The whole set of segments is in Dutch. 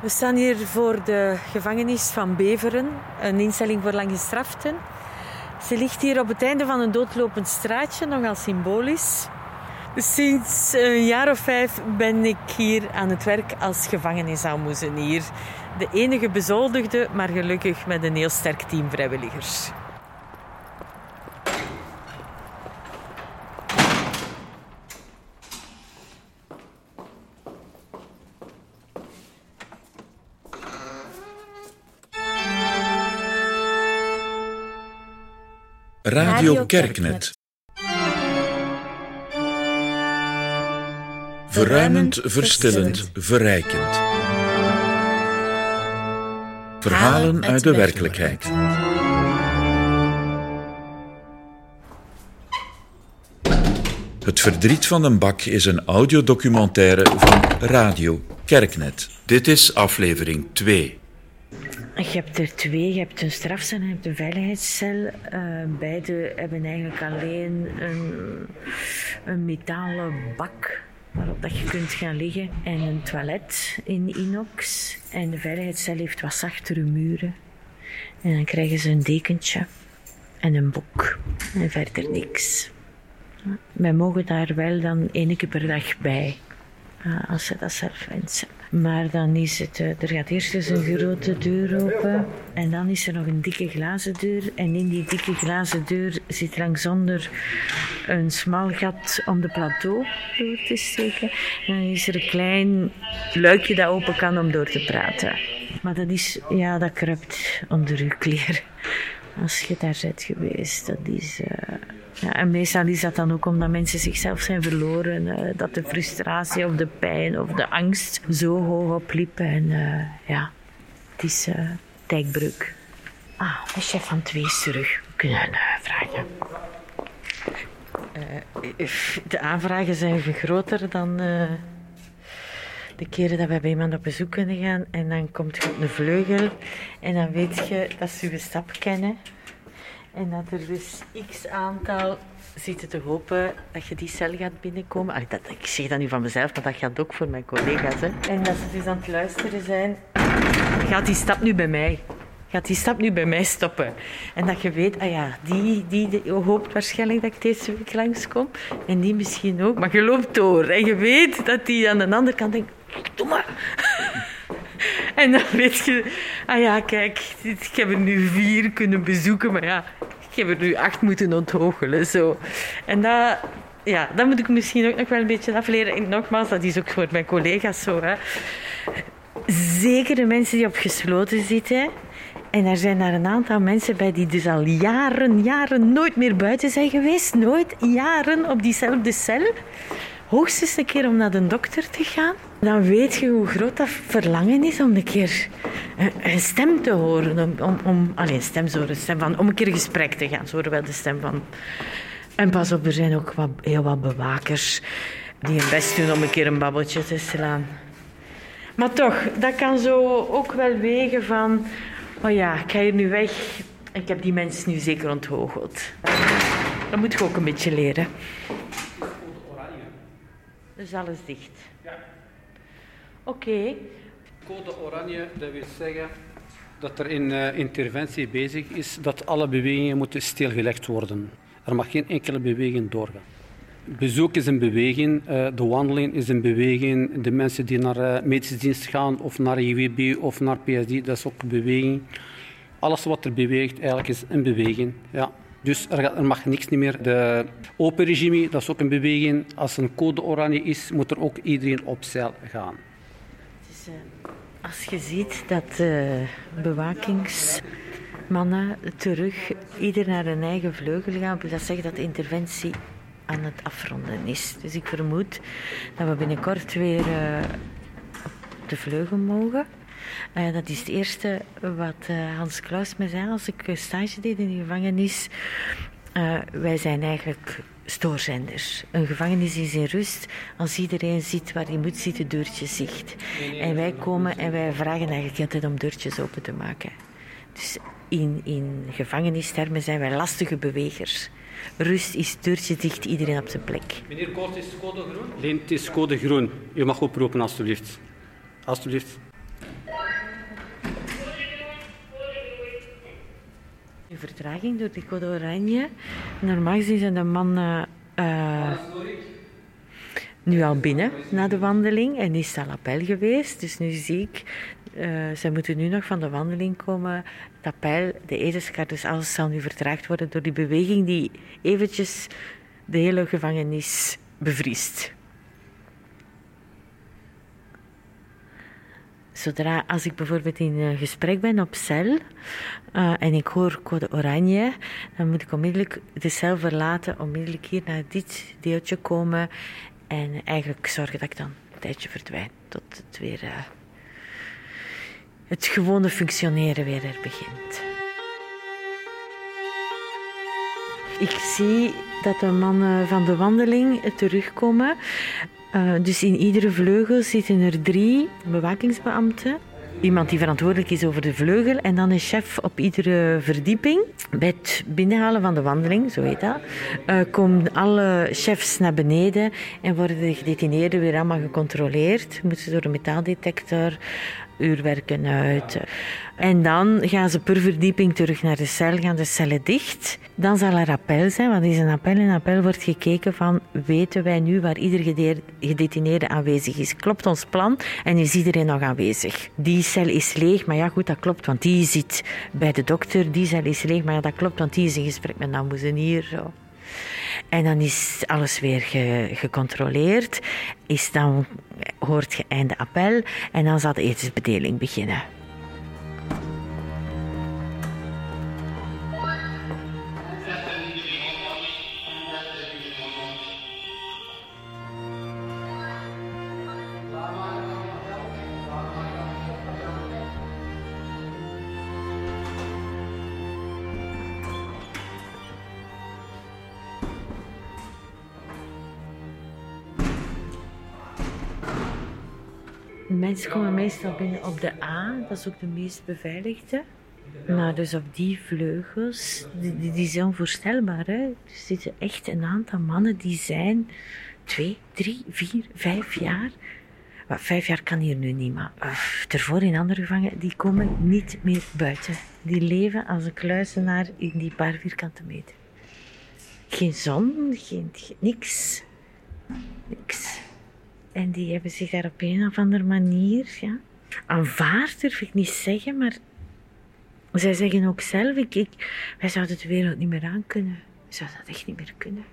We staan hier voor de gevangenis van Beveren, een instelling voor langgestraften. Ze ligt hier op het einde van een doodlopend straatje, nogal symbolisch. Sinds een jaar of vijf ben ik hier aan het werk als gevangenisaalmoezenier. De enige bezoldigde, maar gelukkig met een heel sterk team vrijwilligers. Radio Kerknet. Verruimend, verstillend, verrijkend. Verhalen uit de werkelijkheid. Het verdriet van een bak is een audiodocumentaire van Radio Kerknet. Dit is aflevering 2. Je hebt er twee. Je hebt een strafcel en je hebt een veiligheidscel. Uh, beide hebben eigenlijk alleen een, een metalen bak waarop dat je kunt gaan liggen. En een toilet in inox. En de veiligheidscel heeft wat zachtere muren. En dan krijgen ze een dekentje en een boek. En verder niks. Wij mogen daar wel dan één keer per dag bij. Uh, als ze dat zelf wensen. Maar dan is het, uh, er gaat eerst eens een grote deur open en dan is er nog een dikke glazen deur. En in die dikke glazen deur zit langsonder een smal gat om de plateau door te steken. En dan is er een klein luikje dat open kan om door te praten. Maar dat is, ja, dat kruipt onder uw kleren. Als je daar bent geweest, dat is... Uh, ja, en meestal is dat dan ook omdat mensen zichzelf zijn verloren. Uh, dat de frustratie of de pijn of de angst zo hoog opliep. En uh, ja, het is dijkbreuk. Ah, de chef van twee is terug. We kunnen vragen. de aanvragen zijn groter dan de keren dat we bij iemand op bezoek kunnen gaan. En dan komt je op een vleugel en dan weet je dat ze je stap kennen. En dat er dus x aantal zitten te hopen dat je die cel gaat binnenkomen. Allee, dat, ik zeg dat nu van mezelf, maar dat gaat ook voor mijn collega's. Hè. En dat ze dus aan het luisteren zijn. Gaat die stap nu bij mij? Gaat die stap nu bij mij stoppen? En dat je weet, ah ja, die, die, die hoopt waarschijnlijk dat ik deze week langskom. En die misschien ook. Maar je loopt door. En je weet dat die aan de andere kant denkt, doe maar. En dan weet je, ah ja, kijk, ik heb er nu vier kunnen bezoeken, maar ja, ik heb er nu acht moeten onthoogelen. Zo. En dat, ja, dat moet ik misschien ook nog wel een beetje afleren. En nogmaals, dat is ook voor mijn collega's zo. Hè. Zeker de mensen die op gesloten zitten. En er zijn daar een aantal mensen bij die dus al jaren, jaren nooit meer buiten zijn geweest. Nooit jaren op diezelfde cel hoogstens een keer om naar de dokter te gaan. Dan weet je hoe groot dat verlangen is om een keer een, stem te horen. Om, om, alleen stem zo, stem van, om een keer een gesprek te gaan. Zo horen wel de stem van. En pas op, er zijn ook wat, heel wat bewakers die hun best doen om een keer een babbeltje te slaan. Maar toch, dat kan zo ook wel wegen van... Oh ja, ik ga hier nu weg. Ik heb die mensen nu zeker onthoogeld. Dat moet je ook een beetje leren. Dus alles dicht. Oké. Code oranje, dat wil zeggen dat er een uh, interventie bezig is dat alle bewegingen moeten stilgelegd worden. Er mag geen enkele beweging doorgaan. Bezoek is een beweging, uh, de wandeling is een beweging, de mensen die naar uh, medische dienst gaan of naar IWB of naar PSD, dat is ook een beweging. Alles wat er beweegt eigenlijk is een beweging. Ja. Dus er, mag niks niet meer. De open regime, dat is ook een beweging. Als een code oranje is, moet er ook iedereen op zeil gaan. Uh, als je ziet dat uh, bewakingsmannen terug ieder naar een eigen vleugel gaan, dat zeggen dat interventie aan het afronden is. Dus ik vermoed dat we binnenkort weer uh, op de vleugel mogen. Dat is het eerste wat Hans Klaus me zei als ik stage deed in de gevangenis. Wij zijn eigenlijk stoorzenders. Een gevangenis is in rust als iedereen ziet waar hij moet zitten, deurtjes zicht. En wij komen en wij vragen eigenlijk altijd om deurtjes open te maken. Dus in, in gevangenistermen zijn wij lastige bewegers. Rust is deurtje dicht, iedereen op zijn plek. Meneer Koort, is code groen? Leen, het is code groen. U mag oproepen, alstublieft. Alstublieft. De vertraging door die code oranje. Normaal gezien zijn de mannen uh, nu al binnen na de wandeling en is het al appel geweest. Dus nu zie ik, uh, zij moeten nu nog van de wandeling komen. Het appel, de etenskaart, dus alles zal nu vertraagd worden door die beweging die eventjes de hele gevangenis bevriest. Zodra, als ik bijvoorbeeld in een gesprek ben op cel uh, en ik hoor code oranje, dan moet ik onmiddellijk de cel verlaten, onmiddellijk hier naar dit deeltje komen en eigenlijk zorgen dat ik dan een tijdje verdwijn tot het weer uh, het gewone functioneren weer er begint. Ik zie dat de mannen van de wandeling terugkomen. Uh, dus in iedere vleugel zitten er drie bewakingsbeambten. Iemand die verantwoordelijk is over de vleugel en dan een chef op iedere verdieping. Bij het binnenhalen van de wandeling, zo heet dat, uh, komen alle chefs naar beneden en worden de gedetineerden weer allemaal gecontroleerd. Moeten ze door een metaaldetector uurwerken uit. En dan gaan ze per verdieping terug naar de cel, gaan de cellen dicht. Dan zal er appel zijn, want is een appel. In appel wordt gekeken van, weten wij nu waar ieder gedetineerde aanwezig is? Klopt ons plan en is iedereen nog aanwezig? Die cel is leeg, maar ja goed, dat klopt, want die zit bij de dokter. Die cel is leeg, maar ja, dat klopt, want die is in gesprek met hier. Zo. En dan is alles weer gecontroleerd. Is dan hoort je einde appel en dan zal de etensbedeling beginnen. Mensen komen meestal binnen op de A, dat is ook de meest beveiligde. Maar dus op die vleugels, die, die, zijn onvoorstelbaar. Hè? Er zitten echt een aantal mannen die zijn twee, drie, vier, vijf jaar. Maar vijf jaar kan hier nu niet, maar uh, ervoor in andere gevangen, die komen niet meer buiten. Die leven als een kluizenaar in die paar vierkante meter. Geen zon, geen, niks. Niks. En die hebben zich daar op een of andere manier, ja, aanvaard durf ik niet zeggen, maar zij zeggen ook zelf, ik, ik, wij zouden de wereld niet meer aan kunnen. We zouden dat echt niet meer kunnen.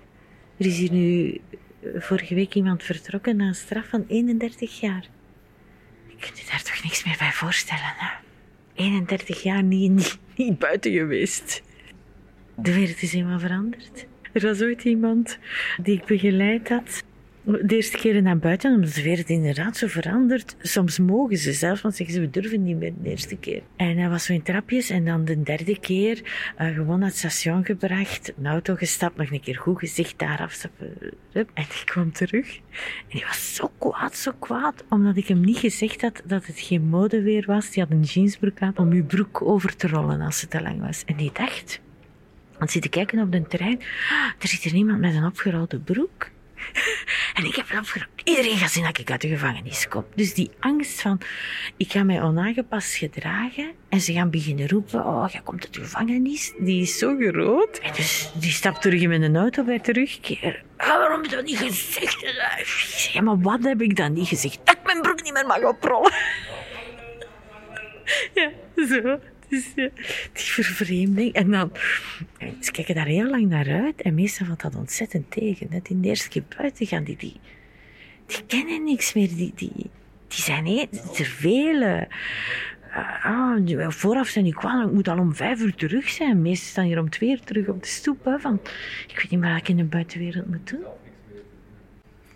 Er is hier nu eh, vorige week iemand vertrokken na een straf van 31 jaar. Je kunt je daar toch niks meer bij voorstellen, hè? 31 jaar niet, niet, niet buiten geweest. De wereld is helemaal veranderd. Er was ooit iemand die ik begeleid had de eerste keer naar buiten, omdat de wereld inderdaad zo veranderd. Soms mogen ze zelfs, want zeggen ze, we durven niet meer de eerste keer. En hij was zo in trapjes en dan de derde keer uh, gewoon naar het station gebracht, een auto gestapt, nog een keer goed gezicht daar afstappen. En ik kwam terug. En hij was zo kwaad, zo kwaad, omdat ik hem niet gezegd had dat het geen modeweer was. Die had een jeansbroek aan om uw broek over te rollen als het te lang was. En die dacht, want zit te kijken op de trein, ah, er zit er niemand met een opgerolde broek. En ik heb opgeroepen, iedereen gaat zien dat ik uit de gevangenis kom. Dus die angst van, ik ga mij onaangepast gedragen en ze gaan beginnen roepen, oh, jij komt uit de gevangenis, die is zo groot. En dus die stapt terug in mijn auto bij terugkeer. Ah, waarom heb je dat niet gezegd? Ja, maar wat heb ik dan niet gezegd? Dat ik mijn broek niet meer mag oprollen. ja, zo. Dus ja, die vervreemding. En dan, ze kijken daar heel lang naar uit. En meestal valt dat ontzettend tegen. Net in de eerste keer buiten gaan, die, die, die kennen niks meer. Die, die, die zijn heel, er vele. Uh, ah, vooraf zijn die kwaad, ik moet al om vijf uur terug zijn. Meestal staan hier om twee uur terug op de stoep. Hè, van, ik weet niet meer wat ik in de buitenwereld moet doen.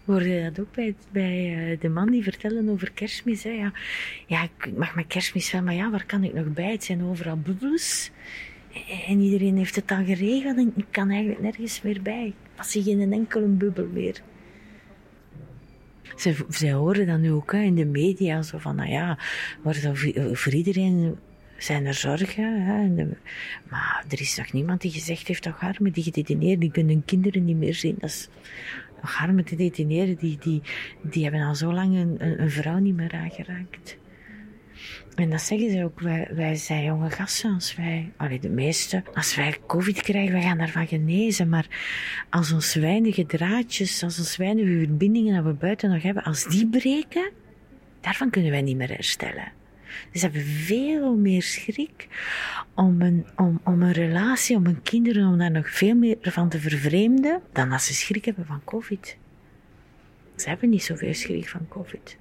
Hoorde dat ook bij, uh, de man die vertellen over kerstmis? Hè? Ja, ja, ik mag mijn kerstmis wel, maar ja, waar kan ik nog bij? Het zijn overal bubbels. En iedereen heeft het dan geregeld en ik kan eigenlijk nergens meer bij. Als je geen enkele bubbel meer. Ze, ze horen dan nu ook hè, in de media zo van, nou ja, voor, voor iedereen zijn er zorgen. Hè, maar er is nog niemand die gezegd heeft, toch armen die gedetineerden, die kunnen kinderen niet meer zien. Dat is arme gedetineerden, die, die, die hebben al zo lang een, een, vrouw niet meer aangeraakt. En dat zeggen ze ook, wij, wij zijn jonge gasten, als wij, allee, de meeste, als wij covid krijgen, wij gaan daarvan genezen. Maar als ons weinige draadjes, als ons weinige verbindingen dat we buiten nog hebben, als die breken, daarvan kunnen wij niet meer herstellen. Dus ze hebben veel meer schrik om een, om, om een relatie, om hun kinderen, om daar nog veel meer van te vervreemden, dan als ze schrik hebben van COVID. Ze hebben niet zoveel schrik van COVID.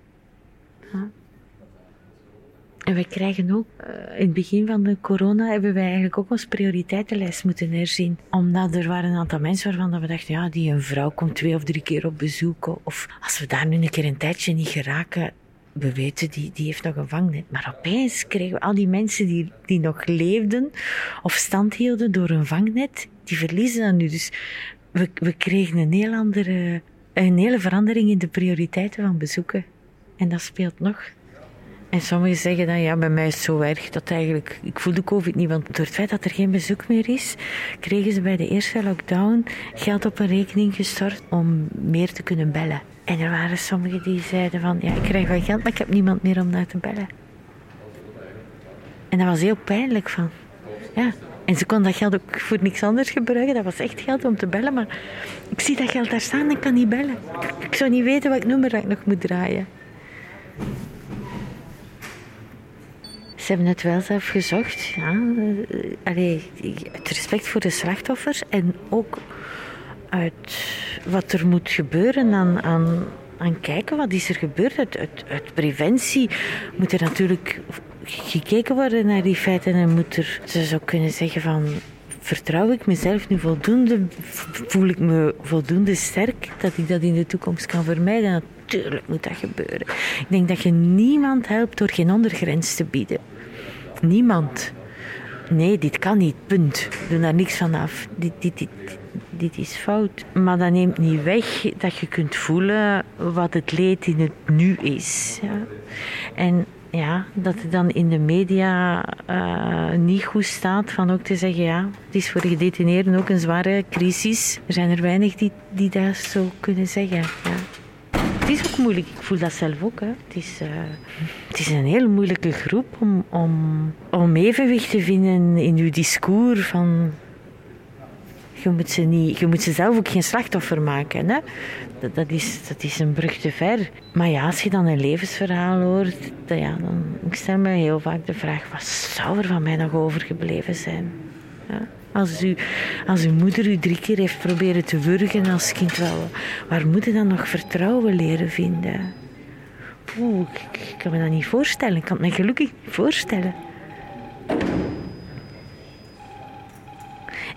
En wij krijgen ook, uh, in het begin van de corona, hebben wij eigenlijk ook ons prioriteitenlijst moeten herzien. Omdat er waren een aantal mensen waarvan we dachten, ja, die een vrouw komt twee of drie keer op bezoek. Of als we daar nu een keer een tijdje niet geraken, we weten, die, die heeft nog een vangnet. Maar opeens kregen we al die mensen die, die nog leefden of stand hielden door een vangnet, die verliezen dat nu. Dus we, we kregen een heel andere, een hele verandering in de prioriteiten van bezoeken. En dat speelt nog. En sommigen zeggen dan, ja, bij mij is het zo erg dat eigenlijk, ik voel de COVID niet, want door het feit dat er geen bezoek meer is, kregen ze bij de eerste lockdown geld op een rekening gestort om meer te kunnen bellen. En er waren sommigen die zeiden van, ja, ik krijg wel geld, maar ik heb niemand meer om naar te bellen. En dat was heel pijnlijk van, ja. En ze kon dat geld ook voor niks anders gebruiken. Dat was echt geld om te bellen, maar ik zie dat geld daar staan en ik kan niet bellen. Ik zou niet weten welk nummer ik nog moet draaien. Ze hebben het wel zelf gezocht. Ja. Allee, het respect voor de slachtoffers en ook uit wat er moet gebeuren aan, aan, aan kijken wat is er gebeurd. Uit, uit, preventie moet er natuurlijk gekeken worden naar die feiten en moet er, ze zou kunnen zeggen van vertrouw ik mezelf nu voldoende, voel ik me voldoende sterk dat ik dat in de toekomst kan vermijden. Natuurlijk moet dat gebeuren. Ik denk dat je niemand helpt door geen ondergrens te bieden. Niemand. Nee, dit kan niet, punt. Doe daar niks van af. Dit, dit, dit, dit is fout. Maar dat neemt niet weg dat je kunt voelen wat het leed in het nu is. Ja. En ja, dat het dan in de media uh, niet goed staat van ook te zeggen, ja, het is voor gedetineerden ook een zware crisis. Er zijn er weinig die, die dat zo kunnen zeggen. Ja. Het is ook moeilijk, ik voel dat zelf ook. Hè. Het, is, uh, het is een heel moeilijke groep om, om, om evenwicht te vinden in uw discours van je moet ze, niet, je moet ze zelf ook geen slachtoffer maken. Hè? Dat, dat, is, dat is een brug te ver. Maar ja, als je dan een levensverhaal hoort, dan, ja, dan ik stel me heel vaak de vraag: wat zou er van mij nog overgebleven zijn? Ja? Als, u, als uw moeder u drie keer heeft proberen te wurgen als kind, wel, waar moet je dan nog vertrouwen leren vinden? Oeh, ik, kan me dat niet voorstellen. Ik kan het me gelukkig niet voorstellen.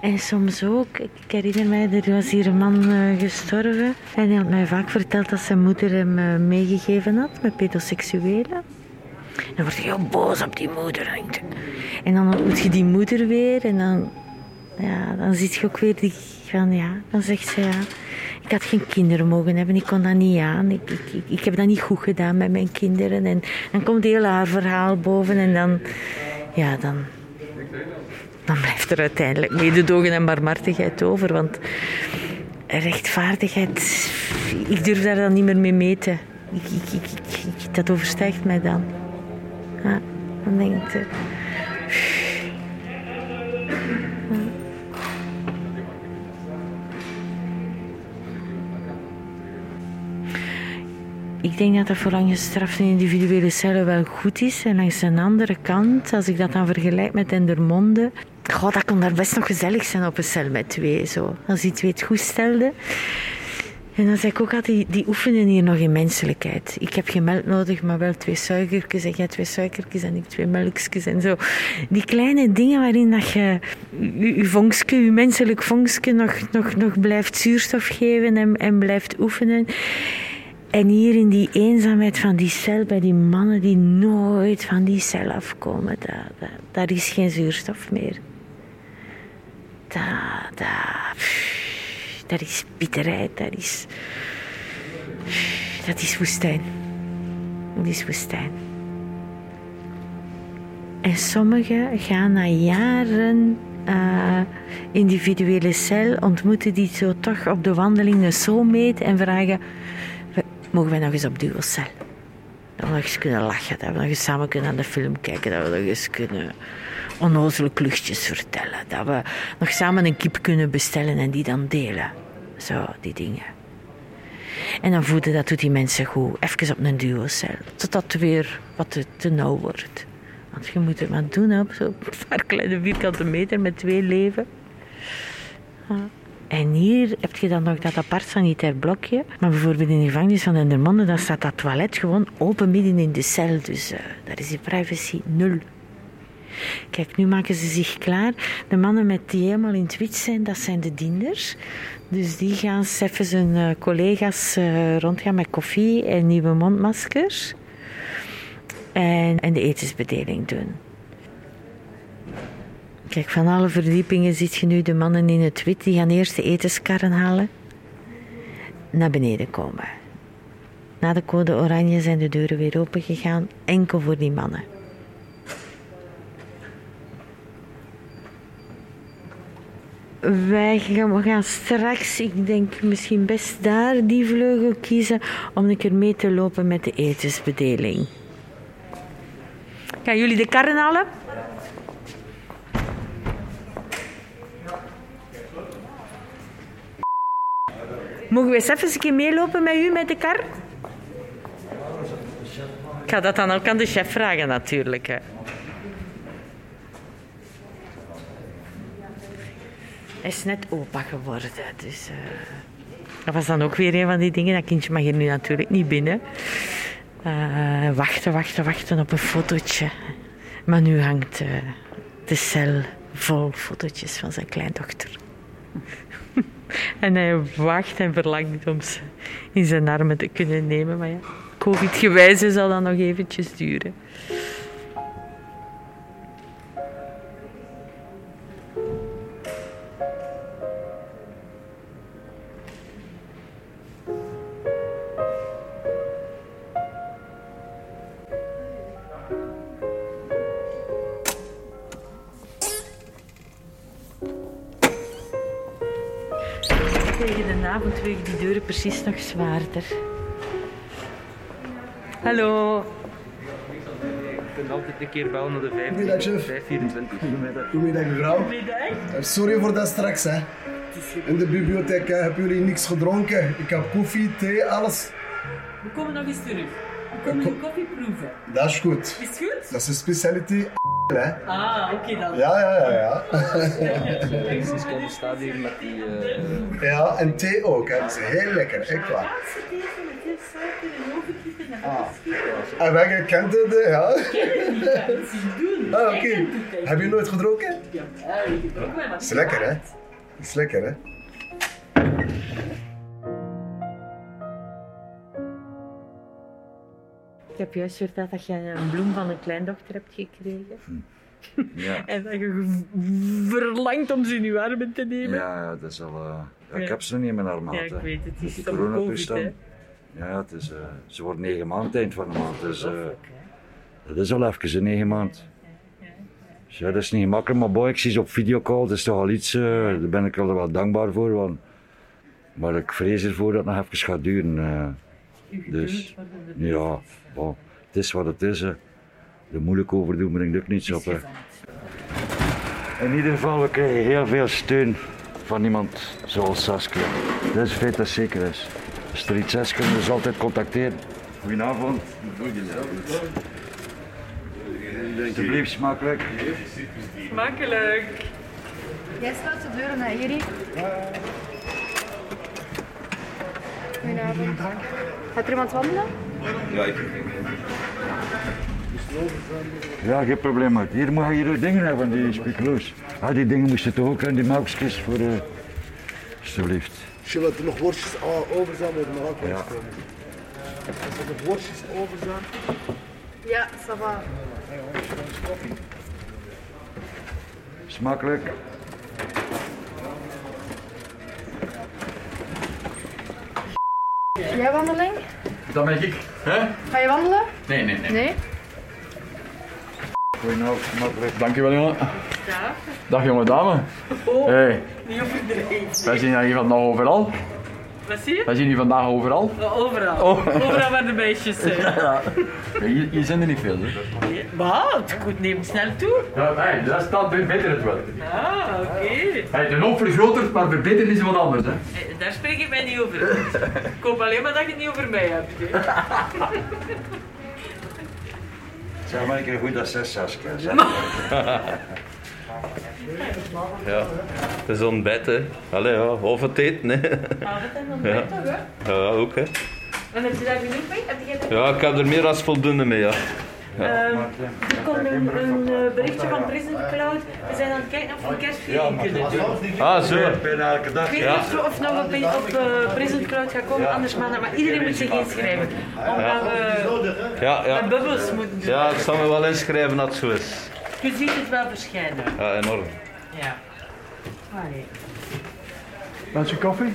En soms ook, ik herinner mij, er was hier een man uh, gestorven. En hij had mij vaak verteld dat zijn moeder hem uh, meegegeven had met pedoseksuelen. En dan word je heel boos op die moeder. En dan ontmoet je die moeder weer en dan, ja, dan ziet je ook weer die van, ja, dan zegt ze ja. Ik had geen kinderen mogen hebben, ik kon dat niet aan. Ik, ik, ik, heb dat niet goed gedaan met mijn kinderen. En dan komt heel haar verhaal boven en dan, ja, dan, dan blijft er uiteindelijk mededogen en barmhartigheid over. Want rechtvaardigheid, ik durf daar dan niet meer mee meten. Ik, ik, ik, dat overstijgt mij dan. Ja, dan denk ik... Uh, Ik denk dat dat voor strafte individuele cellen wel goed is. En langs een andere kant, als ik dat dan vergelijk met Endermonde, Goh, dat kon daar best nog gezellig zijn op een cel met twee. Zo. Als die twee het goed stelden. En dan zei ik ook altijd, die, oefenen hier nog in menselijkheid. Ik heb geen melk nodig, maar wel twee suikertjes. En jij twee suikertjes en ik twee melkjes en zo. Die kleine dingen waarin dat je je, je menselijk vonkske nog, nog, nog blijft zuurstof geven en, en blijft oefenen. En hier in die eenzaamheid van die cel, bij die mannen die nooit van die cel afkomen, daar, daar is geen zuurstof meer. Dat is bitterheid, dat is, dat is woestijn. Dat is woestijn. En sommigen gaan na jaren uh, individuele cel, ontmoeten die zo toch op de wandeling een soulmate en vragen mogen wij nog eens op duo cel. Dat we nog eens kunnen lachen, dat we nog eens samen kunnen naar de film kijken, dat we nog eens kunnen onnozele kluchtjes vertellen. Dat we nog samen een kip kunnen bestellen en die dan delen. Zo, die dingen. En dan voelde dat doet die mensen goed. Even op een duocel. Totdat het weer wat te, nauw wordt. Want je moet het maar doen op zo'n paar kleine vierkante meter met twee leven. Ja. En hier heb je dan nog dat apart sanitair blokje. Maar bijvoorbeeld in de gevangenis van Dendermonde, dan staat dat toilet gewoon open midden in de cel. Dus eh, daar is die privacy nul. Kijk, nu maken ze zich klaar. De mannen met die helemaal in het wit zijn, dat zijn de dienders. Dus die gaan even zijn eh, collega's eh, rondgaan met koffie en nieuwe mondmaskers. En, en de etensbedeling doen. Kijk, van alle verdiepingen ziet je nu de mannen in het wit. Die gaan eerst de etenskarren halen. Naar beneden komen. Na de code oranje zijn de deuren weer open gegaan. Enkel voor die mannen. Wij gaan, we gaan straks, ik denk misschien best daar die vleugel kiezen om een keer mee te lopen met de etensbedeling. Gaan jullie de karren halen? Mogen we eens even een keer meelopen met u met de kar? Ik ga dat dan ook aan de chef vragen natuurlijk. Hè. Hij is net opa geworden. Dus, eh, dat was dan ook weer een van die dingen. Dat kindje mag hier nu natuurlijk niet binnen. Eh, wachten, wachten, wachten op een fotootje. Maar nu hangt eh, de cel vol fotootjes van zijn kleindochter. En hij wacht en verlangt om ze in zijn armen te kunnen nemen. Maar ja, covid-gewijze zal dat nog eventjes duren. Precies nog zwaarder. Hallo. Je kunt altijd een keer bellen naar de 5, Goeiedag, chef. 524. Goedemiddag mevrouw. Goedemiddag. Eh, Sorry voor dat straks hè. In de bibliotheek hebben jullie niks gedronken. Ik heb koffie, thee, alles. We komen nog eens terug. We komen uw koffie proeven. Dat is goed. Is het goed? Dat is een specialiteit hè. Ah, oké dan. Ja, ja, ja, ja. Precies, komen staan hier met die... eh, Ja, en thee ook hè. Dat is heel lekker, echt waar. Suiker en wij kent het, hè, ja. is zien doen. Ah, oké. Heb je nooit gedronken? Ja, ik heb ook wel Is lekker hè. Is lekker hè. Ik heb juist verteld dat je een bloem van een kleindochter hebt gekregen. Ja. En dat je verlangt om ze in je armen te nemen. Ja, dat is al. eh, ja, ik heb ze niet in mijn arm Ja, ik weet het. Het is coronatoestand. Ja, het is, eh, ze wordt negen maanden eind van de maand. Dus eh, dat is al even, negen maanden. Dus ja, dat is niet gemakkelijk, maar boy, ik zie ze op videocall, dat is toch al iets, daar ben ik wel wel dankbaar voor. Want, maar ik vrees ervoor dat het nog even gaat duren. Dus, ja, bon, het is wat het is. Hè. Er moeilijk over doen brengt ook niets op. Hè. In ieder geval, we krijgen heel veel steun van iemand zoals Saskia. Dat is feit dat zeker is. Als er iets is, kunnen we ze altijd contacteren. Goedenavond. Alsjeblieft, smakelijk. Smakelijk. Jij sluit de deuren naar Eri. Goedenavond. Gaat er iemand wandelen? Ja, geen probleem. Maar hier mag je hier dingen hebben, die speculoos. Ah, die dingen moesten toch ook in die melkjes voor... eh alsjeblieft. Als je wat er nog worstjes ah, over zijn, nog ook Ja. Als er nog worstjes over zijn. Ja, ça va. Smakelijk. Jij wandeling? Dat ben ik. Hè? Ga je wandelen? Nee, nee, nee. Nee? Goedenavond. Dankjewel, jongen. Dag, jonge dame. Oh, Hey, niet overdreven. wij zien hier van nog overal. Wat zie je? Wij zien hier vandaag overal. Overal. Oh. Overal waar de meisjes zijn. Ja. Hier, hier zijn er niet veel. Hè. Wat? Het goed neemt snel toe. Ja, nee, dat staat beter het wel. Ah, oké. Hij de hoop vergrotert, maar verbeterd is wat anders. Hè. Eh, Daar spreek ik mij niet over. Ik hoop alleen maar dat je het niet over mij hebt. hè. Zeg maar een keer goed dat zes Saskia. Ja, het is ontbijt, hè. Allee, ja, of het eten, hè. Ah, dat is nog Ja. toch, hè? Ja, ook, hè. En heb je daar genoeg mee? Heb je? Ja, ik heb er meer dan voldoende mee, ja. Ehm, er komt een, een eh, berichtje van Prison Cloud. We zijn aan het kijken of we kerstviering kunnen doen. Ah, zo. Bijna elke dag. Ik weet niet of, nog op, op eh, Prison Cloud gaat komen, anders maandag. Maar iedereen moet zich inschrijven. Omdat we Ja, met ja. bubbels moeten doen. Ja, ik zal me wel inschrijven dat het zo is. Je ziet het wel verschijnen. Ja, enorm. Ja. Allee. Wat je koffie?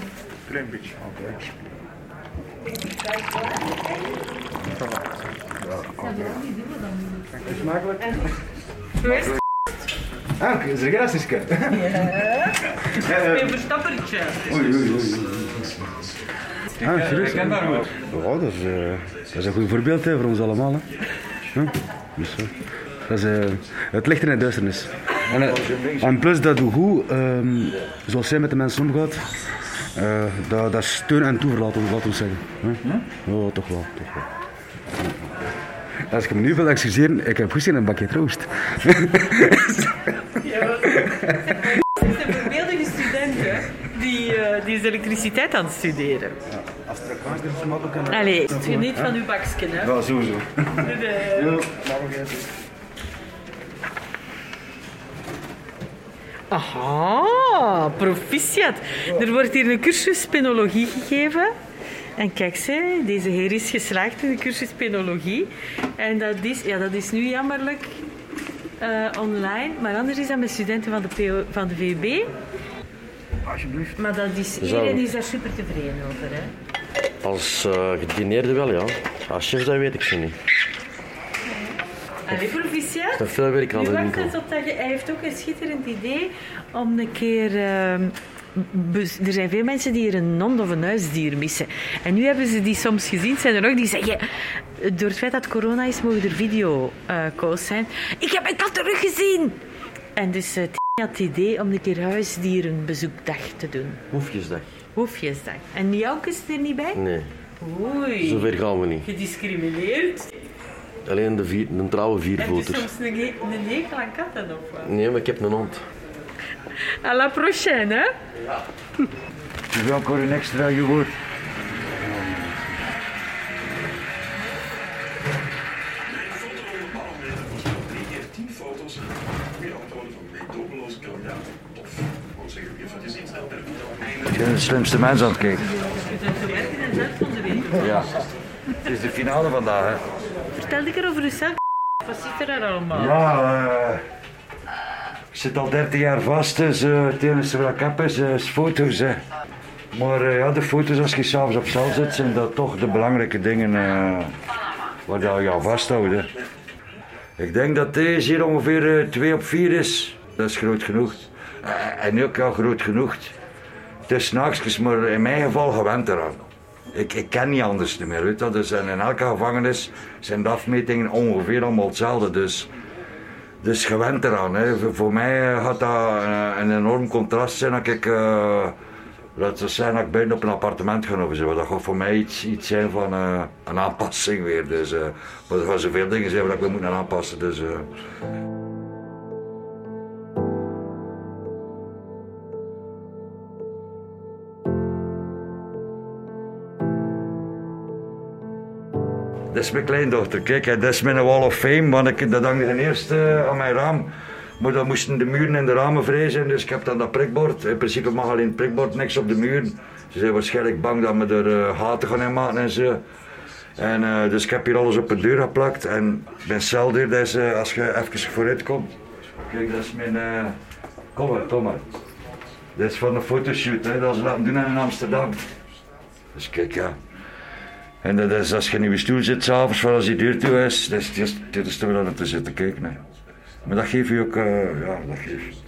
Geweest? Ah, is er geen assistent? Een verstappertje. Ah, serieus? Ja, dat is, eh, dat is een goed voorbeeld hè, voor ons allemaal. Hè. Ja, dus, eh, dat is, eh, het licht in de duisternis. En, eh, en plus dat doe goed, ehm, zoals zij met de mensen omgaat, eh, dat, dat is steun en toeverlaat, laten we zeggen. Hè? Ja, toch wel, toch wel. Als ik me nu wil excuseren, ik heb goed zin in een bakje troost. Het zijn voorbeeldige studenten die, eh, die is elektriciteit aan het studeren. Als er een is makkelijk en... Allee, geniet van uw bakje, hè. Ja, sowieso. De- Aha, proficiat. Er wordt hier een cursus penologie gegeven. En kijk, ze, deze heer is geslaagd in de cursus penologie. En dat is, ja, dat is nu jammerlijk eh, online, maar anders is dat met studenten van de, PO, van de VUB. Alsjeblieft. Maar dat is, Zo. iedereen is daar super tevreden over. Hè? Als uh, gedineerde wel, ja. Als chef, dat weet ik ze niet. Allee, proficiat. Dat veel werk aan Nu de winkel. op dat je, hij heeft ook een schitterend idee om een keer... ehm, er zijn veel mensen die hier een hond of een huisdier missen. En nu hebben ze die soms gezien. Zijn er ook die zeggen... Door het feit dat corona is, mogen er videocalls zijn. Ik heb mijn kat teruggezien! En dus eh, had het idee om een keer huisdierenbezoekdag te doen. Hoefjesdag. Hoefjesdag. En Jouke is er niet bij? Nee, Oei. zover gaan we niet. Gediscrimineerd. Alleen de, vier, de trouwe Heb je viervoeter. soms een, een hekel aan katten of wat? Nee, maar ik heb een hond. À la prochaine, hè? Je wil ook een extra yoghurt. Ik ben de slimste mens aan het kijken. Je. Ja. Het is de finale vandaag, hè. Vertel ik er over jezelf. Wat zit er allemaal? Ja, eh, ik zit al 13 jaar vast, dus eh, het enige wat ik heb is, eh, foto's. Hè. Maar eh, ja, de foto's als je s'avonds op cel zit, zijn dat toch de belangrijke dingen waar je jou vasthoudt. hè. Ik denk dat deze hier ongeveer 2 op 4 is. Dat is groot genoeg. En ook ja, groot genoeg. Het is nachtjes, maar in mijn geval gewend eraan. Ik, ken niet anders meer. Weet je? Dus, in elke gevangenis zijn de afmetingen ongeveer allemaal hetzelfde. Dus, dus gewend eraan. Hè. Voor, mij gaat dat eh, een enorm contrast zijn dat ik, laten we zeggen, dat ik buiten op een appartement ga of. Dat gaat voor mij iets, iets zijn van eh, een aanpassing weer. Dus, eh, maar er gaan zoveel dingen zijn waar ik me moet aanpassen. Dus, Dat is mijn kleindochter. Kijk, dat is mijn wall of fame, want ik, dat hangde ten eerste aan mijn raam. Maar dan moesten de muren en de ramen vrij zijn, dus ik heb dan dat prikbord. In principe mag alleen het prikbord, niks op de muren. Ze zijn waarschijnlijk bang dat we er eh, gaten gaan in maken en zo. En, eh, dus ik heb hier alles op de deur geplakt. En mijn celdeur, dat eh, als je even vooruit komt. Kijk, dat is mijn... Kom maar, kom. Dat is van een fotoshoot, hè, dat ze laten doen in Amsterdam. Dus kijk, ja. En dat is als je in je stoel zit s'avonds, voor als die deur toe is, dat is, dit is, toch wel om te zitten kijken. Maar dat geeft je ook, eh, ja, dat geeft,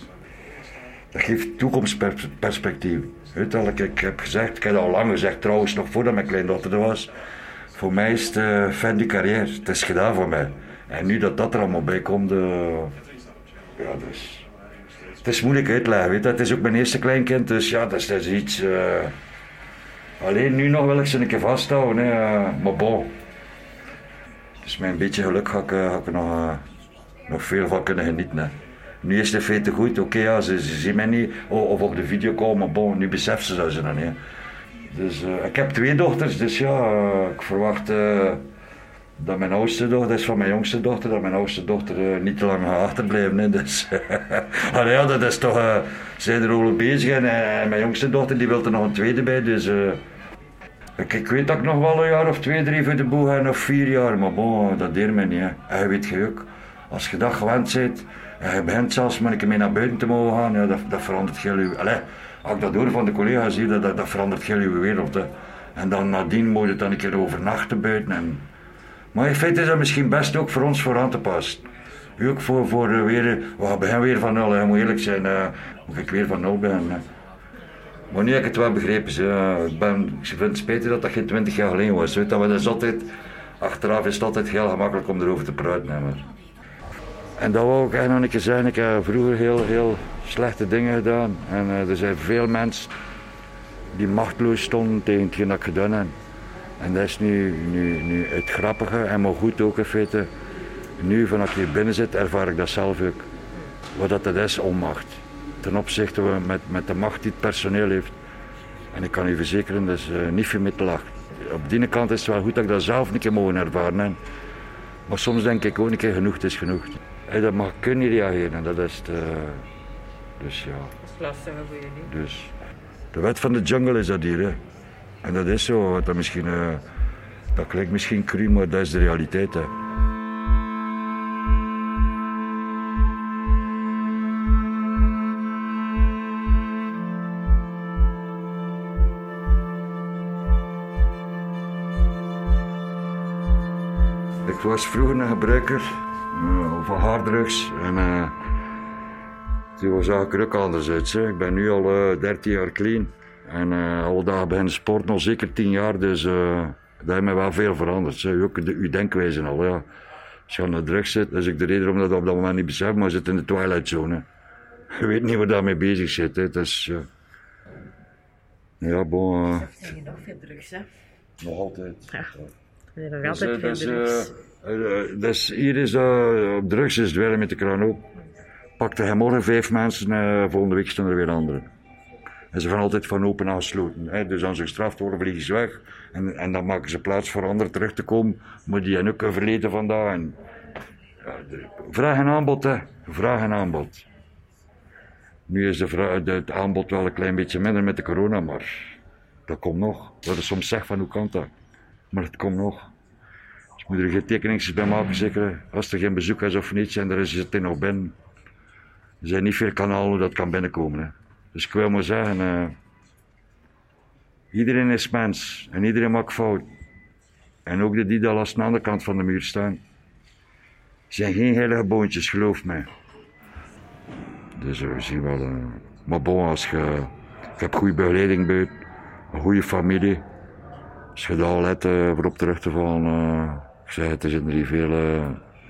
dat geeft toekomstperspectief. Wel, ik, heb gezegd, ik heb het al lang gezegd trouwens, nog voordat mijn kleindochter er was. Voor mij is het uh, fin die carrière. Het is gedaan voor mij. En nu dat dat er allemaal bij komt, uh, ja, dus. Het is moeilijk uitleggen, weet je. Het is ook mijn eerste kleinkind, dus ja, dat is, iets. Alleen nu nog wil ik ze een keer vasthouden, hè. maar bon. Dus met een beetje geluk ga ik, ga ik er nog, nog veel van kunnen genieten. Hè. Nu is het feite goed, oké, ja, ze, zien mij niet, oh, of op de video komen, maar bon, nu beseffen ze ze dan niet. Dus ik heb twee dochters, dus ja, ik verwacht dat mijn oudste dochter, dat is van mijn jongste dochter, dat mijn oudste dochter niet te lang gaat achterblijven. Hè. Dus, allee, ja, dat is toch, zijn er al bezig en, en, mijn jongste dochter die wil er nog een tweede bij, dus ik, ik, weet dat ik nog wel een jaar of twee, drie voor de boeg heb, of vier jaar, maar bon, dat deert mij niet. Hè. En weet je ook, als je dat gewend bent, en je begint zelfs met een mee naar buiten te mogen gaan, ja, dat, dat verandert heel je... Allee, als ik dat hoor van de collega's hier, dat, dat, dat verandert heel je wereld. Hè. En dan nadien moet je dan een keer overnachten buiten. En... Maar in feite is dat misschien best ook voor ons voor aan te passen. Ook voor, voor weer, we beginnen weer van nul, hè. moet eerlijk zijn, uh, moet ik weer van nul ben. Maar nu heb ik het wel begrepen. Ze. Ik, ben, ik vind het spijtig dat dat geen twintig jaar geleden was. Weet, dat, dat is altijd, achteraf is het altijd heel gemakkelijk om erover te praten. Maar. En dat wou ik eigenlijk nog een zeggen. Ik heb vroeger heel, heel slechte dingen gedaan. En er zijn veel mensen die machteloos stonden tegen hetgeen dat ik gedaan heb. En dat is nu, nu, nu het grappige en maar goed ook in feite. Nu, vanaf ik hier binnen zit, ervaar ik dat zelf ook. Wat dat, dat is, onmacht. Ten opzichte met, met de macht die het personeel heeft. En ik kan u verzekeren, dat is uh, niet veel meer te lachen. Op die kant is het wel goed dat ik dat zelf een keer mogen ervaren. Hè. Maar soms denk ik ook een keer genoeg, het is genoeg. En dat mag kunnen reageren, dat is de, dus ja. Lastige voor jullie. Dus de wet van de jungle is dat hier, hè. En dat is zo, dat misschien, uh, dat klinkt misschien cru, maar dat is de realiteit, hè. Ik was vroeger een gebruiker uh, van harddrugs. En uh, toen was er ook anders uit. Ik ben nu al uh, 13 jaar clean. En uh, alle dagen beginnen sport al zeker 10 jaar. Dus uh, dat heeft mij wel veel veranderd. Hè. Ook de, uw denkwijze al. Ja. Als je aan de drugs zit, dat is ook de reden waarom dat op dat moment niet beseft, maar je zit in de twilight zone. Je weet niet waar daarmee bezig zit. Hè. Dus, uh, ja, bon. Uh, Heb je nog veel drugs, hè? Nog altijd. Ja. Zijn nog Dus, altijd uh, veel dus, drugs. uh, dus hier is uh, op drugs is het wel met de kraan open. Pakte hij morgen vijf mensen, uh, volgende week staan er weer anderen. En ze gaan altijd van open aansluiten. Hè. Dus als ze gestraft worden, vliegen ze weg. En, en dan maken ze plaats voor anderen terug te komen. Maar die hebben ook een verleden vandaag. En, ja, de, vraag en aanbod, hè. Vraag en aanbod. Nu is de het aanbod wel een klein beetje minder met de corona, maar dat komt nog. Dat is soms zeg van hoe kan dat? Maar het komt nog. Dus moet er geen tekeningen bij maken, zeker als er geen bezoek is of niets en er is het nog binnen. Er zijn niet veel kanalen hoe dat kan binnenkomen. Hè. Dus ik wil maar zeggen, uh, iedereen is mens en iedereen maakt fout. En ook de die daar aan de andere kant van de muur staan. zijn geen heilige boontjes, geloof mij. Dus uh, we zien wel. Uh, maar bon, als je. Ik heb goede begeleiding bij, een goede familie. Als je daar let uh, op terug te vallen. Ik zeg, het is er niet veel.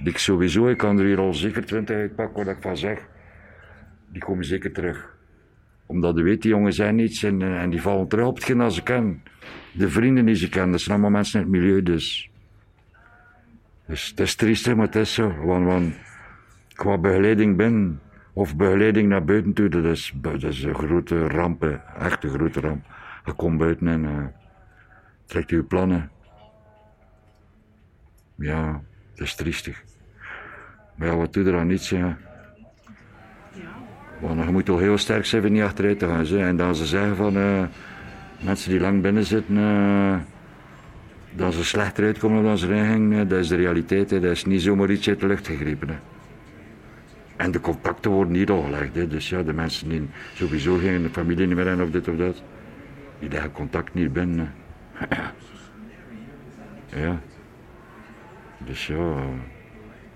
Ik sowieso, ik kan er hier al zeker twintig uitpakken wat ik van zeg. Die komen zeker terug. Omdat je weet, die jongens zijn niets en, en die vallen terug op hetgeen dat ze kennen. De vrienden die ze kennen, dat zijn allemaal mensen in het milieu dus. Dus het is triest, maar het is zo. Want, want qua begeleiding binnen of begeleiding naar buiten toe, dat is, een grote ramp, echt een grote ramp. Je komt buiten en uh, trekt je plannen. Ja, dat is triestig. Maar wat doe je er aan niets. Want je moet toch heel sterk zijn om niet achteruit te gaan. Zo. En dan ze zeggen van uh, mensen die lang binnen zitten, uh, dat ze slechter uitkomen dan ze erin gingen, dat is de realiteit. Hè. Dat is niet zomaar iets uit de lucht gegrepen. En de contacten worden niet al gelegd. Hè. Dus ja, de mensen die sowieso geen familie meer hebben of dit of dat, die leggen contact niet binnen. ja. Dus ja.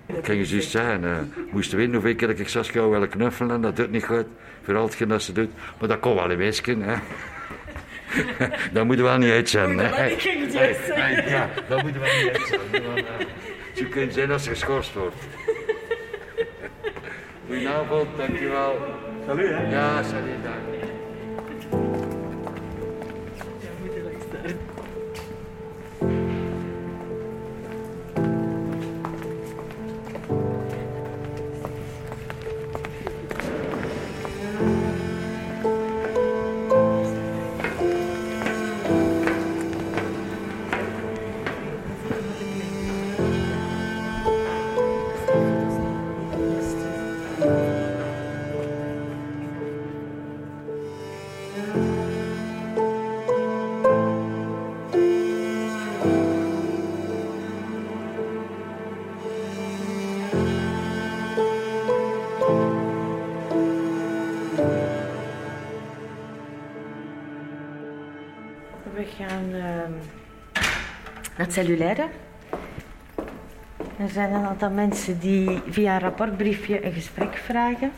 Ik kan je juist zeggen, uh, moesten weten hoeveel keer ik Saskia willen knuffelen en dat doet niet goed. Vooral hetgeen dat ze doet. Maar dat kon wel een weesje, hè. dat moeten we wel niet uitzenden. hè. Ik ging het juist zeggen. Ja, dat moeten we niet uitzenden. want, eh, Het zou kunnen zijn als ze geschorst wordt. Goedenavond, dankjewel. Salut, hè. Ja, salut, dag. Het cellulaire. Er zijn een aantal mensen die via een rapportbriefje een gesprek vragen.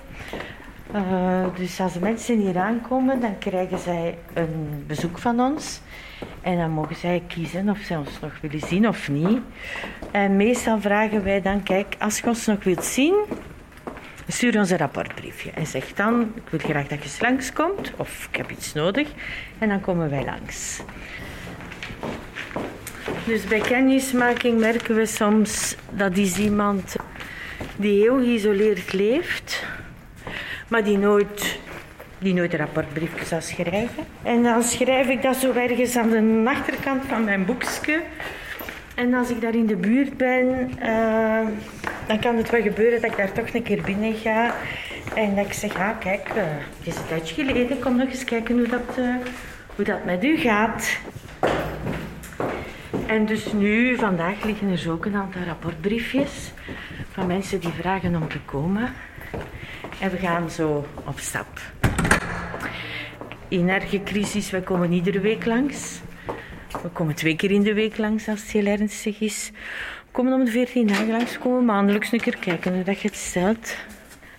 Eh, dus als de mensen hier aankomen, dan krijgen zij een bezoek van ons. En dan mogen zij kiezen of ze ons nog willen zien of niet. En meestal vragen wij dan, kijk, als je ons nog wilt zien, stuur ons een rapportbriefje. En zeg dan, ik wil graag dat je langskomt, of ik heb iets nodig. En dan komen wij langs. Dus bij kennismaking merken we soms dat is iemand die heel geïsoleerd leeft, maar die nooit, die nooit een rapportbriefje zou schrijven. En dan schrijf ik dat zo ergens aan de achterkant van mijn boekje. En als ik daar in de buurt ben, eh, dan kan het wel gebeuren dat ik daar toch een keer binnen ga. En dat ik zeg, ah kijk, eh, het is een tijdje geleden, kom nog eens kijken hoe dat, eh, hoe dat met u gaat. En dus nu, vandaag liggen er zo ook een aantal rapportbriefjes van mensen die vragen om te komen. En we gaan zo op stap. In erge crisis, we komen iedere week langs. We komen twee keer in de week langs als het heel ernstig is. We komen om de 14 dagen langs, we komen maandelijks een keer kijken hoe dat je het stelt.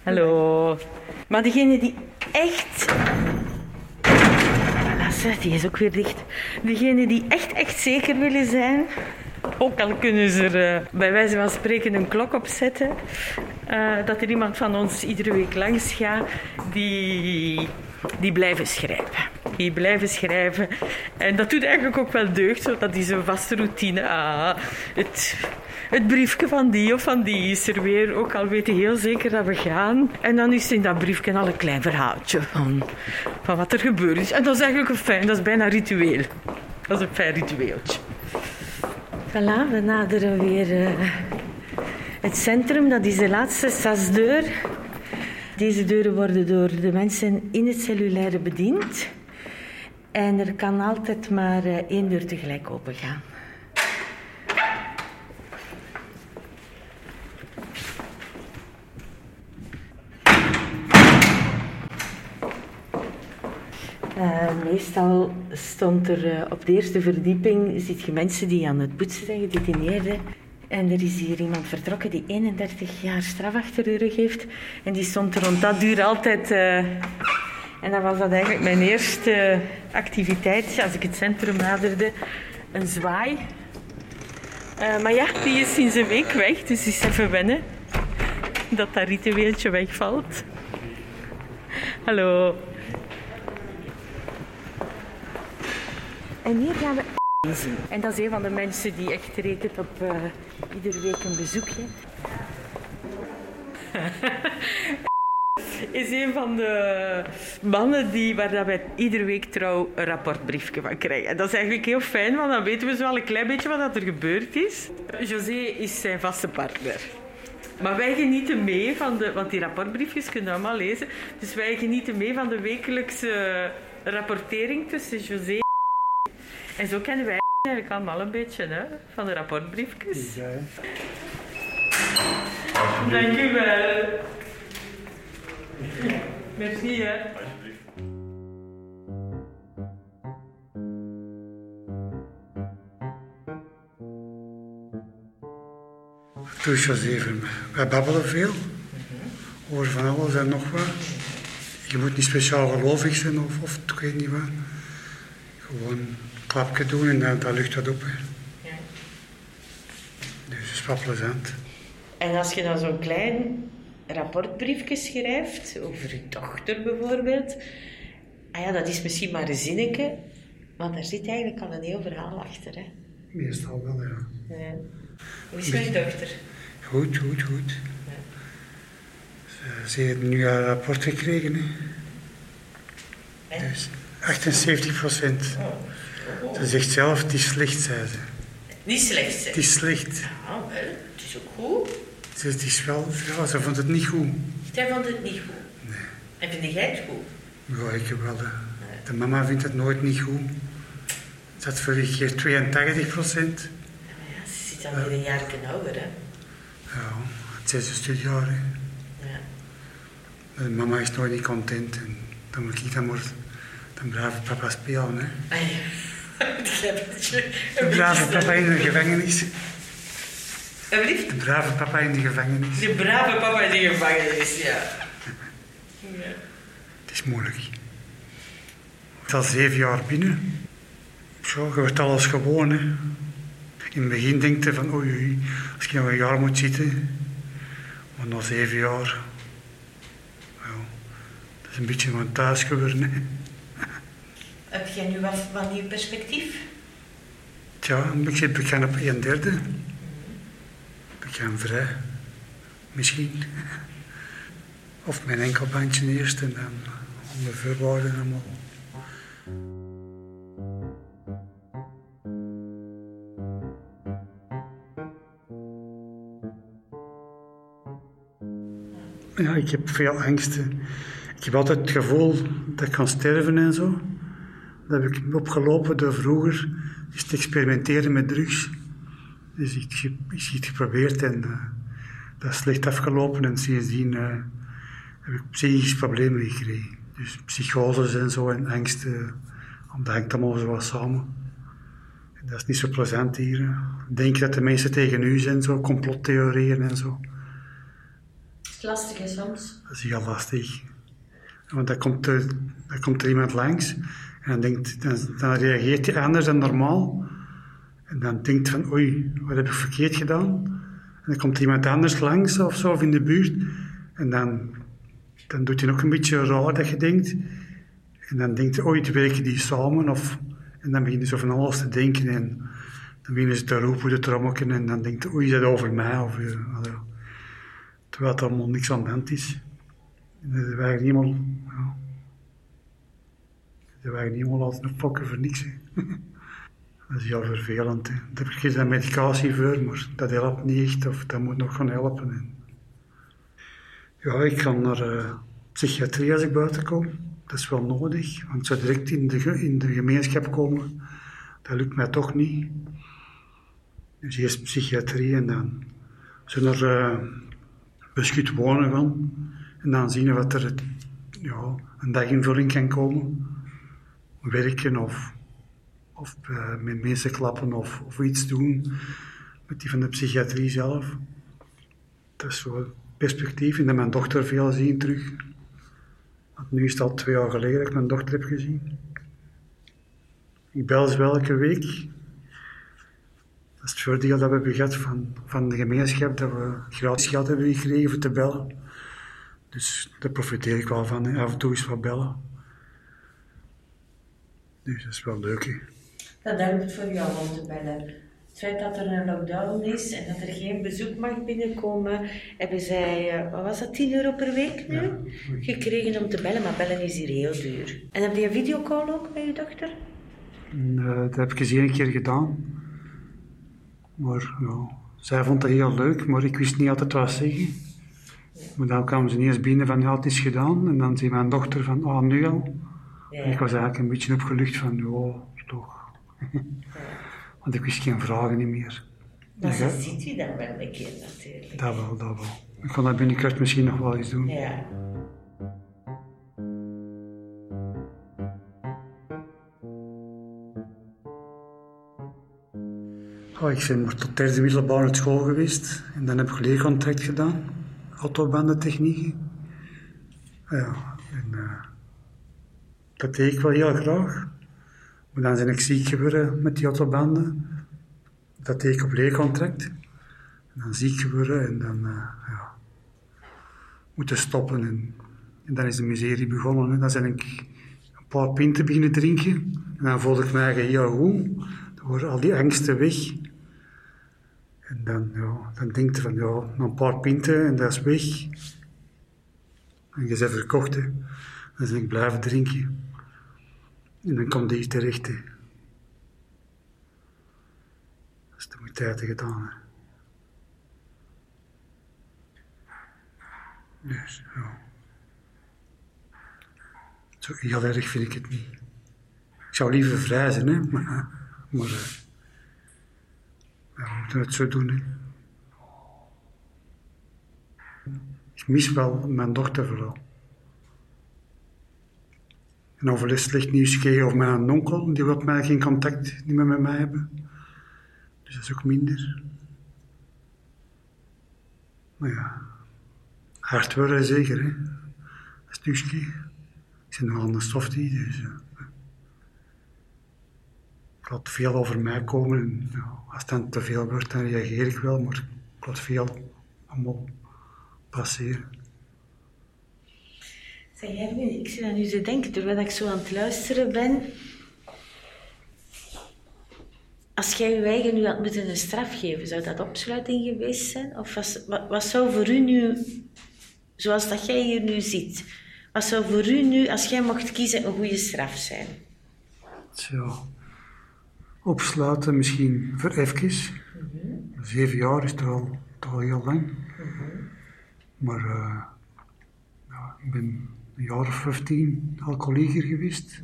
Hallo. Maar degene die echt die is ook weer dicht. Degenen die echt, echt zeker willen zijn, ook al kunnen ze er eh, bij wijze van spreken een klok op zetten, eh, dat er iemand van ons iedere week langs gaat, die, die blijven schrijven. Die blijven schrijven. En dat doet eigenlijk ook wel deugd, zo. dat is een vaste routine. Ah, het, het briefje van die of van die is er weer, ook al weten heel zeker dat we gaan. En dan is in dat briefje al een klein verhaaltje van, van wat er gebeurd is. En dat is eigenlijk een fijn, dat is bijna ritueel. Dat is een fijn ritueeltje. Voilà, we naderen weer eh, het centrum. Dat is de laatste stadsdeur. Deze deuren worden door de mensen in het cellulaire bediend. En er kan altijd maar eh, één deur tegelijk opengaan. Eh, meestal stond er eh, op de eerste verdieping ziet je mensen die aan het poetsen zijn, gedetineerden. En er is hier iemand vertrokken die 31 jaar straf achter de rug heeft. En die stond rond dat duur altijd. eh, en dan was dat eigenlijk mijn eerste activiteit als ik het centrum naderde. Een zwaai. Eh, maar ja, die is sinds een week weg, dus is even wennen dat dat ritueeltje wegvalt. Hallo. En hier gaan we zien. En dat is een van de mensen die echt rekent op eh, iedere week een bezoekje. is een van de mannen die, waar dat wij iedere week trouw een rapportbriefje van krijgen. En dat is eigenlijk heel fijn, want dan weten we zo wel een klein beetje wat er gebeurd is. José is zijn vaste partner. Maar wij genieten mee van de, want die rapportbriefjes kunnen we allemaal lezen. Dus wij genieten mee van de wekelijkse rapportering tussen José en zo kennen wij eigenlijk allemaal een beetje hè, van de rapportbriefjes. Dank u wel. Merci hè. mij. Wij babbelen veel. Over van alles en nog wat. Je moet niet speciaal gelovig zijn of, of ik weet niet wat. Gewoon klapje doen en dan, dan lucht dat op. Ja. Dus het is wel plezant. En als je dan zo'n klein rapportbriefje schrijft, over je dochter bijvoorbeeld, ah ja, dat is misschien maar een zinnetje, maar daar zit eigenlijk al een heel verhaal achter. Hè? Meestal wel, ja. Ja. Hoe is je dochter? Goed, goed, goed. Ze, ze heeft nu haar rapport gekregen. Hè. Dus 78 procent. Ze zegt zelf, het is slecht, zei ze. Niet slecht, Het is slecht. Ja, wel, het is ook goed. Ze, het is wel, ja, ze vond het niet goed. Jij vond het niet goed. En vind jij het goed? Ja, ik wel. hè. De mama vindt het nooit niet goed. Dat vorige keer 82 procent. Ja, ze zit al weer een jaar ouder, hè? Ja, het zesde studiejaar. hè. Ja. De mama is nooit niet content. En dan moet ik dan maar de brave papa spelen. Hè. Ah, ja. Het. De brave papa in de gevangenis. Alsjeblieft? De brave papa in de gevangenis. De brave papa in de gevangenis, ja. ja. Het is moeilijk. Ik ben al zeven jaar binnen. Zo, je wordt alles gewoon. Hè. In het begin denk je van oei, oei, als ik nog een jaar moet zitten. Maar na zeven jaar. Ja, dat is een beetje van thuis geworden. Hè. Heb jij nu wat nieuw perspectief? Tja, ik bekend op een derde. Bekend vrij. Misschien. Of mijn enkelbandje eerst en dan onder voorwaarden allemaal. Ja, ik heb veel angsten. Ik heb altijd het gevoel dat ik kan sterven en zo. Dat heb ik opgelopen door vroeger eens te experimenteren met drugs. Dus ik heb iets geprobeerd en eh, dat is slecht afgelopen. En sindsdien eh, heb ik psychische problemen gekregen. Dus psychoses en zo en angsten. Want dat hangt allemaal zo wat samen. En dat is niet zo plezant hier. hè. Denk dat de mensen tegen u zijn, zo complottheorieën en zo. Lastig is soms. Dat is heel lastig. Want dan komt er, dan komt er iemand langs dan, denkt, dan, reageert hij anders dan normaal. En dan denkt van, oei, wat heb ik verkeerd gedaan? En dan komt iemand anders langs of zo, of in de buurt. En dan, dan doet hij nog een beetje raar dat je denkt. En dan denkt hij, ooit werken die samen. Of, en dan beginnen ze van alles te denken. En dan beginnen ze te roepen, te trommelen. En dan denkt hij, oei, is dat over mij? Of, eh. Terwijl het allemaal niks aan de hand is. En dat waren niet helemaal. Dat waren niet helemaal altijd een fokken voor niks. hè. Dat is heel vervelend. Hè. Daar heb ik geen medicatie voor, maar dat helpt niet echt, of dat moet nog gaan helpen. En ja, ik kan naar eh, psychiatrie als ik buiten kom. Dat is wel nodig, want zo direct in de, in de gemeenschap komen, dat lukt mij toch niet. Dus eerst psychiatrie en dan zo naar eh, beschut wonen gaan. En dan zien we wat er ja, een daginvulling kan komen. Werken of, of eh, met mensen klappen of, of iets doen met die van de psychiatrie zelf. Dat is zo het perspectief. En dat mijn dochter veel zien terug. Want nu is het al twee jaar geleden dat ik mijn dochter heb gezien. Ik bel ze wel elke week. Dat is het voordeel dat we hebben gehad van, van de gemeenschap, dat we gratis geld hebben gekregen voor te bellen. Dus daar profiteer ik wel van, af en toe eens wat bellen. Dus dat is wel leuk. Hè. Dat helpt voor jou om te bellen. Het feit dat er een lockdown is en dat er geen bezoek mag binnenkomen, hebben zij, eh, wat was dat, 10 euro per week nu? Gekregen om te bellen, maar bellen is hier heel duur. En heb je een videocall ook met je dochter? Dat heb ik eens één keer gedaan. Maar ja, zij vond dat heel leuk, maar ik wist niet altijd wat zeggen. Maar dan kwamen ze ineens binnen van ja, het is gedaan. En dan zei mijn dochter van, ah, nu al. Ik was eigenlijk een beetje opgelucht van, ja, toch. Want ik wist geen vragen meer. Dat Ja, ziet u dan wel een keer natuurlijk. Dat wel, dat wel. Ik kan dat binnenkort misschien nog wel eens doen. Ja. Oh, ik ben maar tot derde middelbare school geweest. En dan heb ik leercontract gedaan. Autobandentechnieken. Ja, dat deed ik wel heel graag. Maar dan ben ik ziek geworden met die autobanden. Dat deed ik op leercontract. En dan ziek geworden en dan eh, ja, moeten stoppen. En, en dan is de miserie begonnen. Hè. Dan ben ik een paar pinten beginnen drinken. En dan voelde ik mij heel goed. Dan worden al die angsten weg. En dan, ja, dan denk je van, ja, een paar pinten en dat is weg. En je bent verkocht, hè. Dan ben ik blijven drinken. En dan komt die terecht, hè. Dat is de moeite gedaan. Dus, ja. Zo heel erg vind ik het niet. Ik zou liever vrij zijn, hè. Maar, maar eh, we moeten het zo doen. Ik mis wel mijn dochter vooral. En over de slecht nieuws gekregen over mijn onkel, die wil mij geen contact niet meer met mij hebben. Dus dat is ook minder. Maar ja, hard worden zeker, hè. Een stukje. Ik zit nog aan de softie, dus... eh, ik laat veel over mij komen. En, ja, als het dan te veel wordt, dan reageer ik wel, maar ik laat veel allemaal passeren. Zeg Herwin, ik zit aan u te denken, terwijl ik zo aan het luisteren ben. Als jij je eigen nu had moeten een straf geven, zou dat opsluiting geweest zijn? Of was, wat, wat zou voor u nu, zoals dat jij hier nu ziet, wat zou voor u nu, als jij mocht kiezen, een goede straf zijn? Zo. Opsluiten misschien voor even. Zeven jaar is toch al, toch al heel lang. Maar eh, ja, ik ben een jaar of 15 alcoholieker geweest.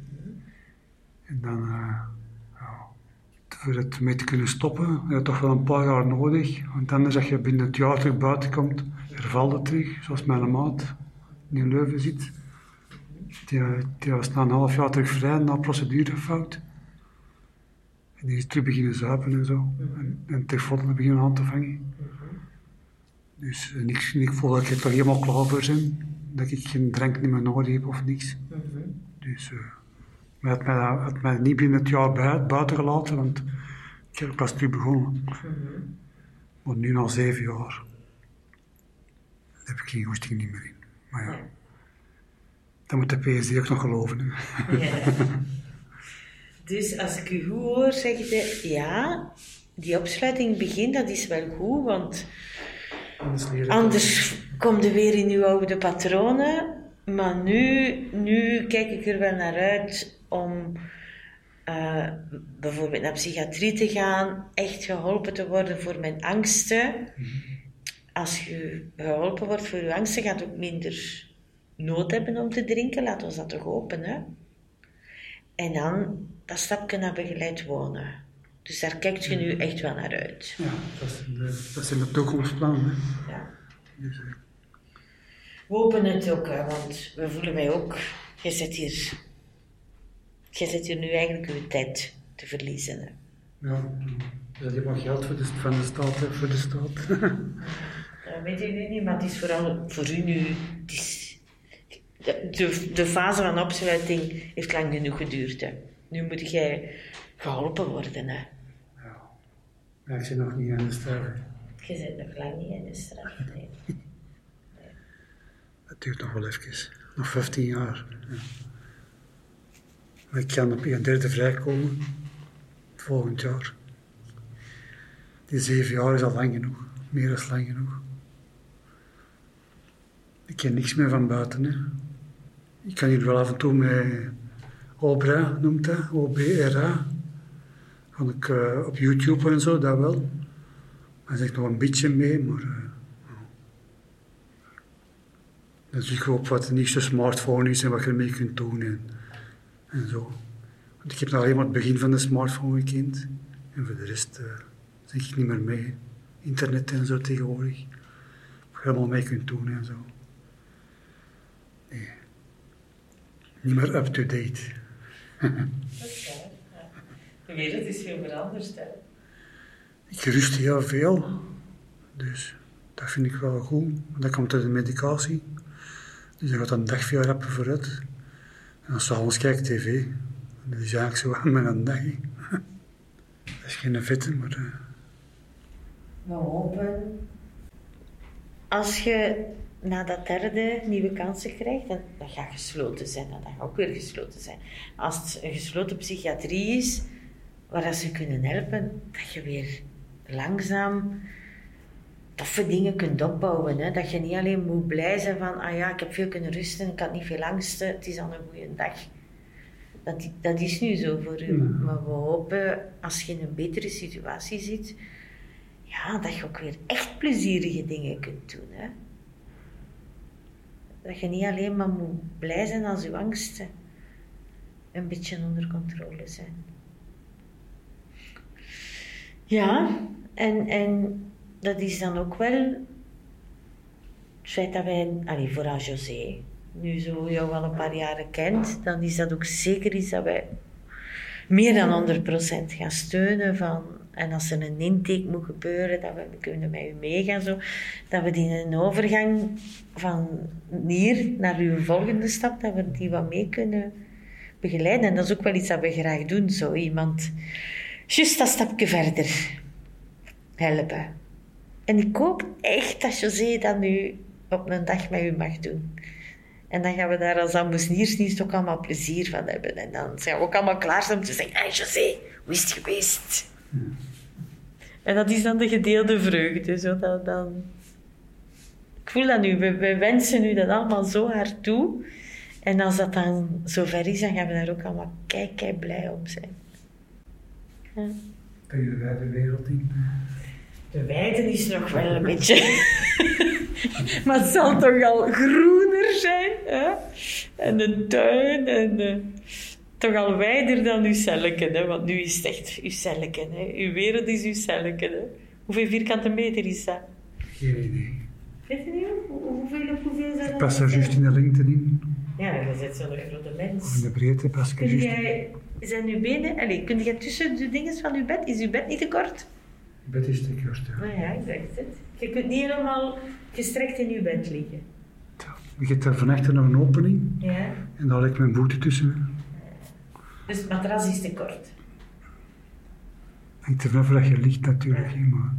En dan, eh, ja, voor het mee te kunnen stoppen, heb je toch wel een paar jaar nodig. Want anders als je binnen het jaar terug buiten komt, hervalt het terug. Zoals mijn maat die in Leuven zit. Die, die was na een half jaar terug vrij na procedurefout. En die is terug beginnen zuipen en zo. En, en beginnen aan te vangen. Dus en ik, ik voel dat ik er toch helemaal klaar voor ben. Dat ik geen drank niet meer nodig heb of niks. Dus maar had mij, had mij niet binnen het jaar bui- buiten gelaten, want ik heb pas terug begonnen. Maar nu na zeven jaar heb ik geen goesting niet meer in. Maar ja, dan moet de PSD ook nog geloven. Ja. Dus als ik u goed hoor, zeg je ja, die opsluiting begin, dat is wel goed, want anders kom je weer in uw oude patronen. Maar nu, nu kijk ik er wel naar uit om eh, bijvoorbeeld naar psychiatrie te gaan, echt geholpen te worden voor mijn angsten. Als je geholpen wordt voor je angsten, gaat ook minder nood hebben om te drinken. Laten we dat toch open, hè? En dan dat stapje naar begeleid wonen. Dus daar kijkt je nu echt wel naar uit. Ja, dat is, de, dat in de toekomstplan. Hè. Ja. We hopen het ook, hè, want we voelen mij ook. Je zit hier. Je zit hier nu eigenlijk je tijd te verliezen. Hè. ja, dat is helemaal geld voor de, van de staat, hè, voor de staat. Dat weet je nu niet, maar het is vooral voor u nu. Het is, de, de, fase van opsluiting heeft lang genoeg geduurd. Hè. Nu moet jij geholpen worden. Hè. ja, ik zit nog niet aan de straf. Je zit nog lang niet in de straf. Nee. Dat duurt nog wel even. Nog 15 jaar. Ik kan op een derde vrijkomen. Volgend jaar. Die zeven jaar is al lang genoeg. Meer dan lang genoeg. Ik ken niks meer van buiten. Hè. Ik kan hier wel af en toe met Obra, noemt dat. O-B-R-A. Kan ik eh, op YouTube en zo, dat wel. Maar zeg nog een beetje mee, maar... eh, zie ik ook wat de nieuwste smartphone is en wat je ermee kunt doen en, en zo. Want ik heb nou alleen maar het begin van de smartphone gekend. En voor de rest uh, zeg ik niet meer mee. Internet en zo tegenwoordig. Wat je helemaal mee kunt doen en zo. Nee. Niet meer up-to-date. De wereld is veel veranderd. Hè. Ik rust heel veel. Dus dat vind ik wel goed. Dan komt er de medicatie. Dus dan gaat een dag veel rapper vooruit. En dan s'avonds kijk ik tv. Dat is eigenlijk zo aan mijn dag. hè. Dat is geen vette, maar... eh, We hopen. Als je na dat derde nieuwe kansen krijgt, dan, dat gaat gesloten zijn. Dat gaat ook weer gesloten zijn. Als het een gesloten psychiatrie is, waar ze kunnen helpen, dat je weer langzaam toffe dingen kunt opbouwen. Hè? Dat je niet alleen moet blij zijn van, ah ja, ik heb veel kunnen rusten, ik had niet veel angsten, het is al een goede dag. Dat, dat is nu zo voor u. Maar we hopen, als je in een betere situatie zit, ja, dat je ook weer echt plezierige dingen kunt doen. Hè? Dat je niet alleen maar moet blij zijn als je angsten een beetje onder controle zijn. Ja, en, en dat is dan ook wel het feit dat wij, allee, vooral José, nu zo jou al een paar jaren kent, dan is dat ook zeker iets dat wij meer dan 100% gaan steunen van en als er een intake moet gebeuren, dat we kunnen met u meegaan, zo, dat we die een overgang van hier naar uw volgende stap, dat we die wat mee kunnen begeleiden. En dat is ook wel iets dat we graag doen, zo iemand juist dat stapje verder helpen. En ik hoop echt dat José dat nu op een dag met u mag doen. En dan gaan we daar als ambassadeursdienst ook allemaal plezier van hebben. En dan zijn we ook allemaal klaar zijn om te zeggen, hey José, hoe is het geweest? En dat is dan de gedeelde vreugde. Zo dat dan... Ik voel dat nu, we, we wensen u dat allemaal zo hard toe. En als dat dan zover is, dan gaan we daar ook allemaal kei, kei blij om zijn. Ja. Tegen de wijde wereld in. De weide is nog wel een beetje. maar het zal toch al groener zijn. Hè? En de tuin en de... toch al wijder dan uw celleken. Hè? Want nu is het echt uw celleken. Hè? Uw wereld is uw celleken. Hè? Hoeveel vierkante meter is dat? Geen idee. Weet je niet? Hoe- Hoeveel op hoeveel zijn Ik dat? pas er juist in de lengte in. Ja, je bent zo'n grote mens. In de breedte pas ik er juist in. zijn uw benen, kun jij tussen de dingen van uw bed, is uw bed niet te kort? Bed is te kort. ja. Nou ja, ik het. Je kunt niet helemaal gestrekt in uw bed liggen. Je hebt daar van achter nog een opening. Ja. En daar ligt mijn voeten tussen. Dus het matras is te kort. Hangt er vanaf dat je ligt natuurlijk. Maar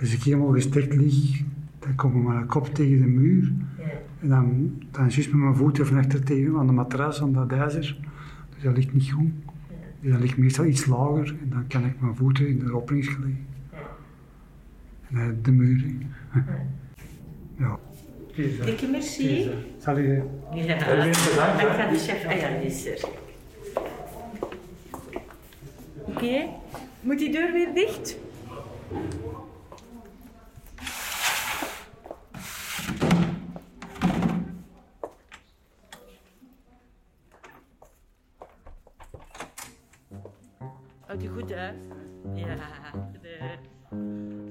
als ik helemaal gestrekt lig, dan kom ik met mijn kop tegen de muur. Ja. En dan, dan juist met mijn voeten van achter tegen aan de matras, aan dat ijzer. Dus dat ligt niet goed. Dus dat ligt meestal iets lager. En dan kan ik mijn voeten in de opening liggen. Dan de muur. hè. Ja. Dikke merci. Zal je... Ja, ik ga de chef. Ah ja, die is er. Oké. Moet die deur weer dicht? Houd je goed, hè? Ja. De...